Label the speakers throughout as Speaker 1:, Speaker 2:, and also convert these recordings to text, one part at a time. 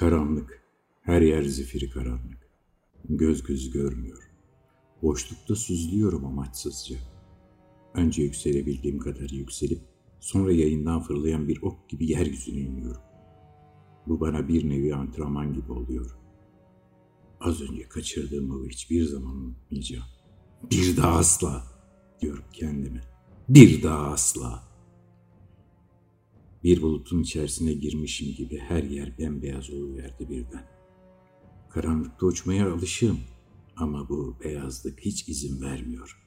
Speaker 1: Karanlık. Her yer zifiri karanlık. Göz gözü görmüyor. Boşlukta süzülüyorum amaçsızca. Önce yükselebildiğim kadar yükselip sonra yayından fırlayan bir ok gibi yeryüzüne iniyorum. Bu bana bir nevi antrenman gibi oluyor. Az önce kaçırdığımı hiçbir zaman unutmayacağım. Bir daha asla diyorum kendime. Bir daha asla. Bir bulutun içerisine girmişim gibi her yer bembeyaz oluverdi birden. Karanlıkta uçmaya alışığım ama bu beyazlık hiç izin vermiyor.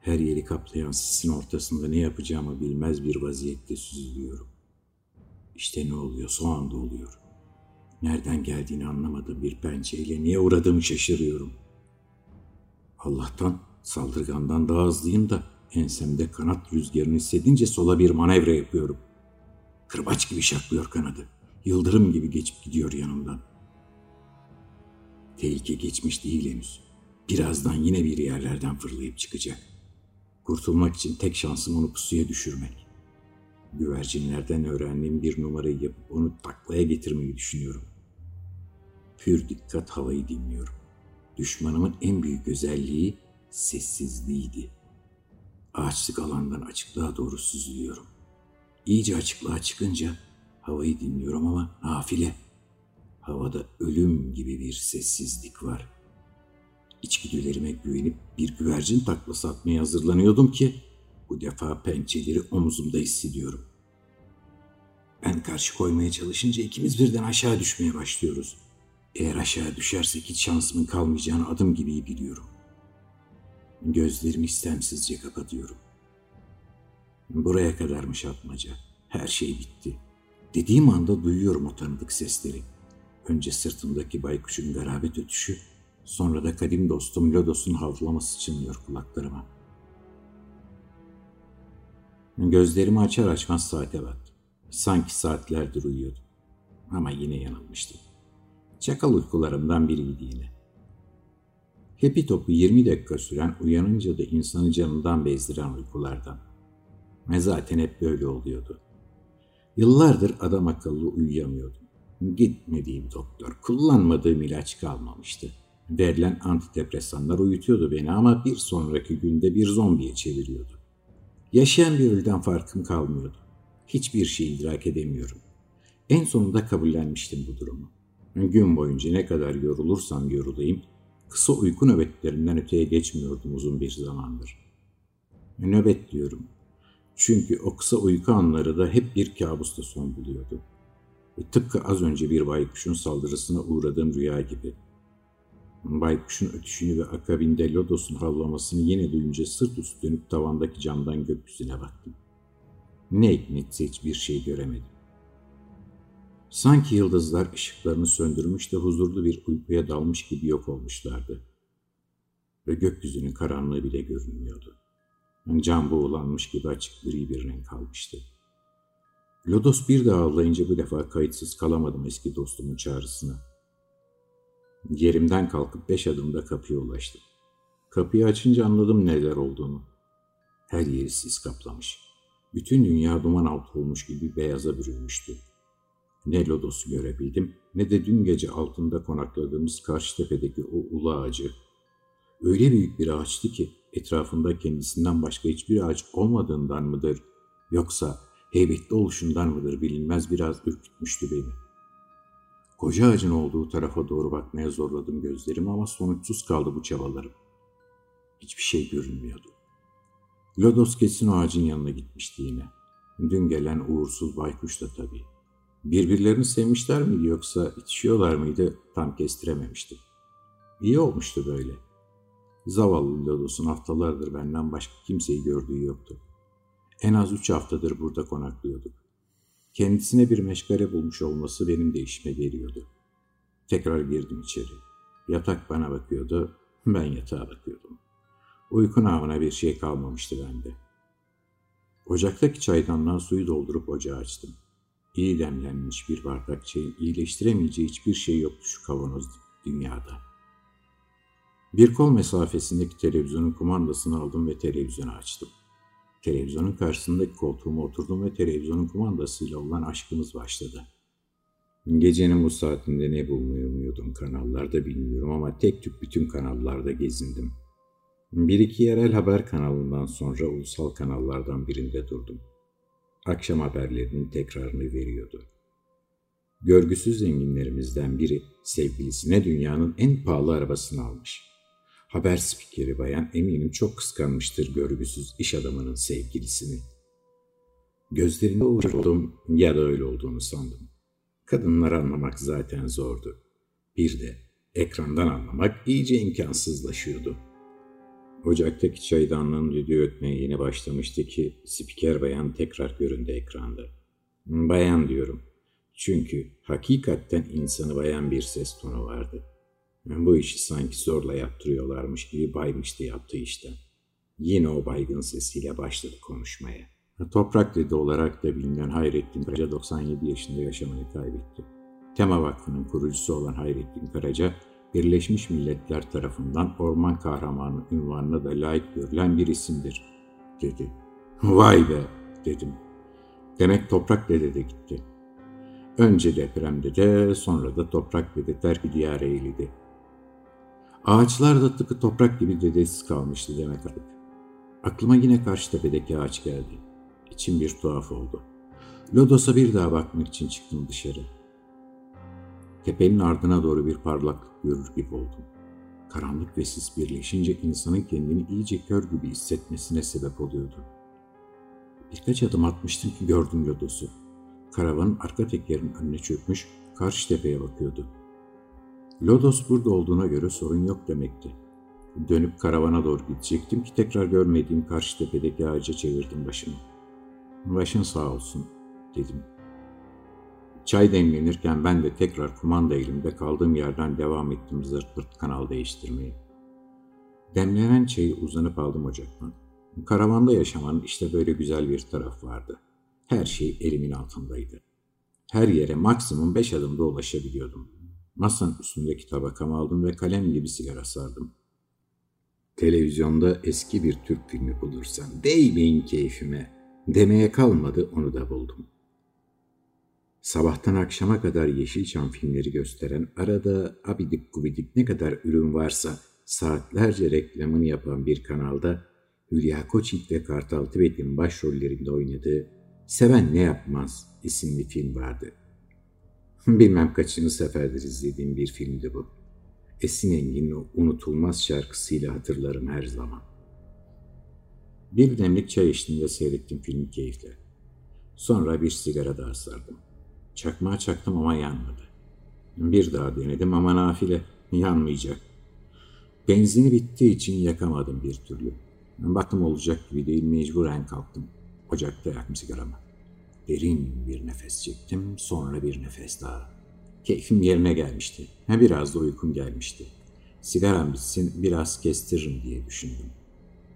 Speaker 1: Her yeri kaplayan sisin ortasında ne yapacağımı bilmez bir vaziyette süzülüyorum. İşte ne oluyor, o anda oluyor. Nereden geldiğini anlamadığım bir pençeyle niye uğradığımı şaşırıyorum. Allah'tan saldırgandan daha hızlıyım da ensemde kanat rüzgarını hissedince sola bir manevra yapıyorum. Kırbaç gibi şaklıyor kanadı. Yıldırım gibi geçip gidiyor yanımdan. Tehlike geçmiş değil henüz. Birazdan yine bir yerlerden fırlayıp çıkacak. Kurtulmak için tek şansım onu pusuya düşürmek. Güvercinlerden öğrendiğim bir numarayı yapıp onu taklaya getirmeyi düşünüyorum. Pür dikkat havayı dinliyorum. Düşmanımın en büyük özelliği sessizliğiydi. Ağaçlık alandan açıklığa doğru süzülüyorum. İyice açıklığa çıkınca havayı dinliyorum ama nafile. Havada ölüm gibi bir sessizlik var. İçgüdülerime güvenip bir güvercin taklası atmaya hazırlanıyordum ki bu defa pençeleri omzumda hissediyorum. Ben karşı koymaya çalışınca ikimiz birden aşağı düşmeye başlıyoruz. Eğer aşağı düşersek hiç şansımın kalmayacağını adım gibi biliyorum. Gözlerimi istemsizce kapatıyorum. Buraya kadarmış atmaca. Her şey bitti. Dediğim anda duyuyorum o tanıdık sesleri. Önce sırtımdaki baykuşun garabet ötüşü, sonra da kadim dostum Lodos'un havlaması çınlıyor kulaklarıma. Gözlerimi açar açmaz saate baktım. Sanki saatlerdir uyuyordum. Ama yine yanılmıştım. Çakal uykularımdan biriydi yine. Hepi topu 20 dakika süren uyanınca da insanı canından bezdiren uykulardan. Ve zaten hep böyle oluyordu. Yıllardır adam akıllı uyuyamıyordum. Gitmediğim doktor, kullanmadığım ilaç kalmamıştı. Verilen antidepresanlar uyutuyordu beni ama bir sonraki günde bir zombiye çeviriyordu. Yaşayan bir ölüden farkım kalmıyordu. Hiçbir şey idrak edemiyorum. En sonunda kabullenmiştim bu durumu. Gün boyunca ne kadar yorulursam yorulayım, kısa uyku nöbetlerinden öteye geçmiyordum uzun bir zamandır. Nöbet diyorum. Çünkü o kısa uyku anları da hep bir kabusta son buluyordu. Ve tıpkı az önce bir baykuşun saldırısına uğradığım rüya gibi. Baykuşun ötüşünü ve akabinde Lodos'un havlamasını yine duyunca sırt üstü dönüp tavandaki camdan gökyüzüne baktım. Ne hikmetse hiçbir şey göremedim. Sanki yıldızlar ışıklarını söndürmüş de huzurlu bir uykuya dalmış gibi yok olmuşlardı. Ve gökyüzünün karanlığı bile görünmüyordu. Cam boğulanmış gibi açık gri bir renk kalmıştı. Lodos bir daha ağlayınca bu defa kayıtsız kalamadım eski dostumun çağrısına. Yerimden kalkıp beş adımda kapıya ulaştım. Kapıyı açınca anladım neler olduğunu. Her yeri sis kaplamış. Bütün dünya duman altı olmuş gibi beyaza bürünmüştü. Ne lodosu görebildim ne de dün gece altında konakladığımız karşı tepedeki o ulu ağacı. Öyle büyük bir ağaçtı ki etrafında kendisinden başka hiçbir ağaç olmadığından mıdır yoksa heybetli oluşundan mıdır bilinmez biraz ürkütmüştü beni. Koca ağacın olduğu tarafa doğru bakmaya zorladım gözlerimi ama sonuçsuz kaldı bu çabalarım. Hiçbir şey görünmüyordu. Lodos kesin ağacın yanına gitmişti yine. Dün gelen uğursuz baykuş da tabii. Birbirlerini sevmişler miydi yoksa itişiyorlar mıydı tam kestirememiştim. İyi olmuştu böyle. Zavallı Lodos'un haftalardır benden başka kimseyi gördüğü yoktu. En az üç haftadır burada konaklıyorduk. Kendisine bir meşgale bulmuş olması benim de işime geliyordu. Tekrar girdim içeri. Yatak bana bakıyordu, ben yatağa bakıyordum. Uyku namına bir şey kalmamıştı bende. Ocaktaki çaydanlığa suyu doldurup ocağı açtım. İyi demlenmiş bir bardak çayın iyileştiremeyeceği hiçbir şey yoktu şu kavanoz dünyada. Bir kol mesafesindeki televizyonun kumandasını aldım ve televizyonu açtım. Televizyonun karşısındaki koltuğuma oturdum ve televizyonun kumandasıyla olan aşkımız başladı. Gecenin bu saatinde ne bulmayı umuyordum kanallarda bilmiyorum ama tek tük bütün kanallarda gezindim. Bir iki yerel haber kanalından sonra ulusal kanallardan birinde durdum. Akşam haberlerinin tekrarını veriyordu. Görgüsüz zenginlerimizden biri sevgilisine dünyanın en pahalı arabasını almış. Haber spikeri bayan eminim çok kıskanmıştır görgüsüz iş adamının sevgilisini. Gözlerinde uğradım ya da öyle olduğunu sandım. Kadınları anlamak zaten zordu. Bir de ekrandan anlamak iyice imkansızlaşıyordu. Ocaktaki çaydanlığın düdüğü ötmeye yeni başlamıştı ki spiker bayan tekrar göründü ekranda. Bayan diyorum. Çünkü hakikatten insanı bayan bir ses tonu vardı. Bu işi sanki zorla yaptırıyorlarmış gibi baymıştı yaptığı işte. Yine o baygın sesiyle başladı konuşmaya. Toprak Dede olarak da bilinen Hayrettin Karaca 97 yaşında yaşamayı kaybetti. Tema Vakfı'nın kurucusu olan Hayrettin Karaca, Birleşmiş Milletler tarafından orman kahramanı ünvanına da layık görülen bir isimdir, dedi. Vay be, dedim. Demek Toprak Dede de gitti. Önce depremde de sonra da Toprak Dede terk diyar eğildi. Ağaçlar da tıpkı toprak gibi dedesiz kalmıştı demek artık. Aklıma yine Karşıtepe'deki ağaç geldi. İçim bir tuhaf oldu. Lodos'a bir daha bakmak için çıktım dışarı. Tepenin ardına doğru bir parlaklık görür gibi oldum. Karanlık ve sis birleşince insanın kendini iyice kör gibi hissetmesine sebep oluyordu. Birkaç adım atmıştım ki gördüm Lodos'u. Karavanın arka tekerinin önüne çökmüş, karşı tepeye bakıyordu. Lodos burada olduğuna göre sorun yok demekti. Dönüp karavana doğru gidecektim ki tekrar görmediğim karşı tepedeki ağaca çevirdim başımı. Başın sağ olsun dedim. Çay demlenirken ben de tekrar kumanda elimde kaldığım yerden devam ettim zırt kanal değiştirmeyi. Demlenen çayı uzanıp aldım ocaktan. Karavanda yaşamanın işte böyle güzel bir taraf vardı. Her şey elimin altındaydı. Her yere maksimum beş adımda ulaşabiliyordum. Masanın üstündeki tabakamı aldım ve kalem gibi sigara sardım. Televizyonda eski bir Türk filmi bulursam değmeyin keyfime demeye kalmadı onu da buldum. Sabahtan akşama kadar Yeşilçam filmleri gösteren, arada abidik gubidik ne kadar ürün varsa saatlerce reklamını yapan bir kanalda Hülya Koçik ve Kartal Tibet'in başrollerinde oynadığı Seven Ne Yapmaz isimli film vardı. Bilmem kaçıncı seferdir izlediğim bir filmdi bu. Esin Engin'in o unutulmaz şarkısıyla hatırlarım her zaman. Bir demlik çay içtiğinde seyrettim filmi keyifle. Sonra bir sigara daha sardım. Çakmağa çaktım ama yanmadı. Bir daha denedim ama nafile yanmayacak. Benzini bittiği için yakamadım bir türlü. Baktım olacak gibi değil mecburen kalktım. Ocakta yaktım sigaramı. Derin bir nefes çektim, sonra bir nefes daha. Keyfim yerine gelmişti. Biraz da uykum gelmişti. Sigaram bitsin, biraz kestiririm diye düşündüm.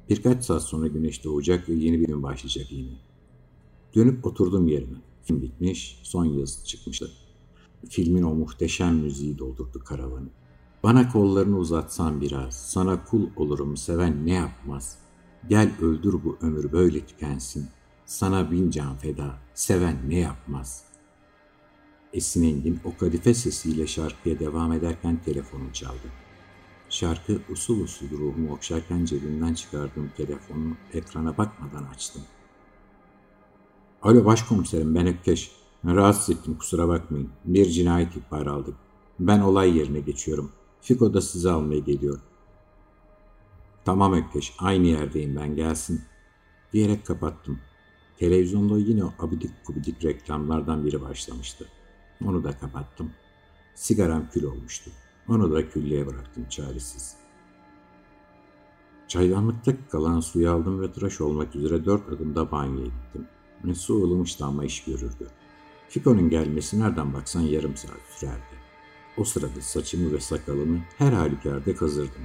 Speaker 1: Birkaç saat sonra güneş doğacak ve yeni bir gün başlayacak yine. Dönüp oturdum yerime. Film bitmiş, son yazı çıkmıştı. Filmin o muhteşem müziği doldurdu karavanı. Bana kollarını uzatsan biraz, sana kul olurum seven ne yapmaz. Gel öldür bu ömür böyle tükensin. Sana bin can feda, seven ne yapmaz. Esin Engin o kadife sesiyle şarkıya devam ederken telefonum çaldı. Şarkı usul usul ruhumu okşarken cebimden çıkardığım telefonu ekrana bakmadan açtım. Alo başkomiserim ben Ökkeş. Rahatsız ettim kusura bakmayın. Bir cinayet ihbarı aldık. Ben olay yerine geçiyorum. Fiko da sizi almaya geliyor. Tamam Ökkeş aynı yerdeyim ben gelsin. Diyerek kapattım. Televizyonda yine o abidik kubidik reklamlardan biri başlamıştı. Onu da kapattım. Sigaram kül olmuştu. Onu da küllüğe bıraktım çaresiz. Çaydanlıkta kalan suyu aldım ve tıraş olmak üzere dört adımda banyoya gittim. Su ılımıştı ama iş görürdü. Fiko'nun gelmesi nereden baksan yarım saat sürerdi. O sırada saçımı ve sakalımı her halükarda kazırdım.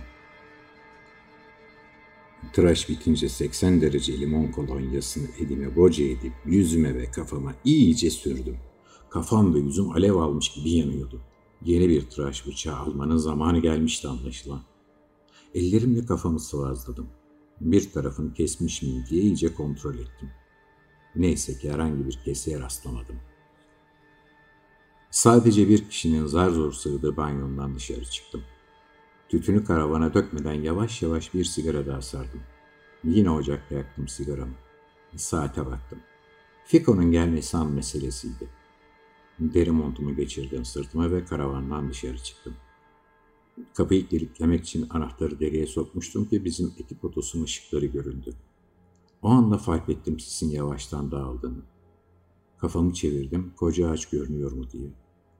Speaker 1: Tıraş bitince 80 derece limon kolonyasını elime boca edip yüzüme ve kafama iyice sürdüm. Kafam ve yüzüm alev almış gibi yanıyordu. Yeni bir tıraş bıçağı almanın zamanı gelmişti anlaşılan. Ellerimle kafamı sıvazladım. Bir tarafını kesmiş miyim diye iyice kontrol ettim. Neyse ki herhangi bir keseye rastlamadım. Sadece bir kişinin zar zor sığdığı banyomdan dışarı çıktım. Tütünü karavana dökmeden yavaş yavaş bir sigara daha sardım. Yine ocakta yaktım sigaramı. Saate baktım. Fiko'nun gelmesi an meselesiydi. Deri montumu geçirdim sırtıma ve karavandan dışarı çıktım. Kapıyı kilitlemek için anahtarı deriye sokmuştum ki bizim ekip otosunun ışıkları göründü. O anda fark ettim sisin yavaştan dağıldığını. Kafamı çevirdim, koca ağaç görünüyor mu diye.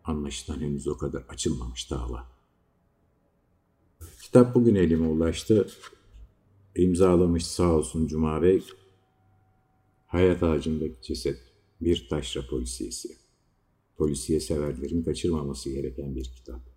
Speaker 1: Anlaşılan henüz o kadar açılmamış dava. Kitap bugün elime ulaştı. İmzalamış sağ olsun Cuma Bey. Hayat ağacındaki ceset bir taşra polisiyesi. Polisiye severlerin kaçırmaması gereken bir kitap.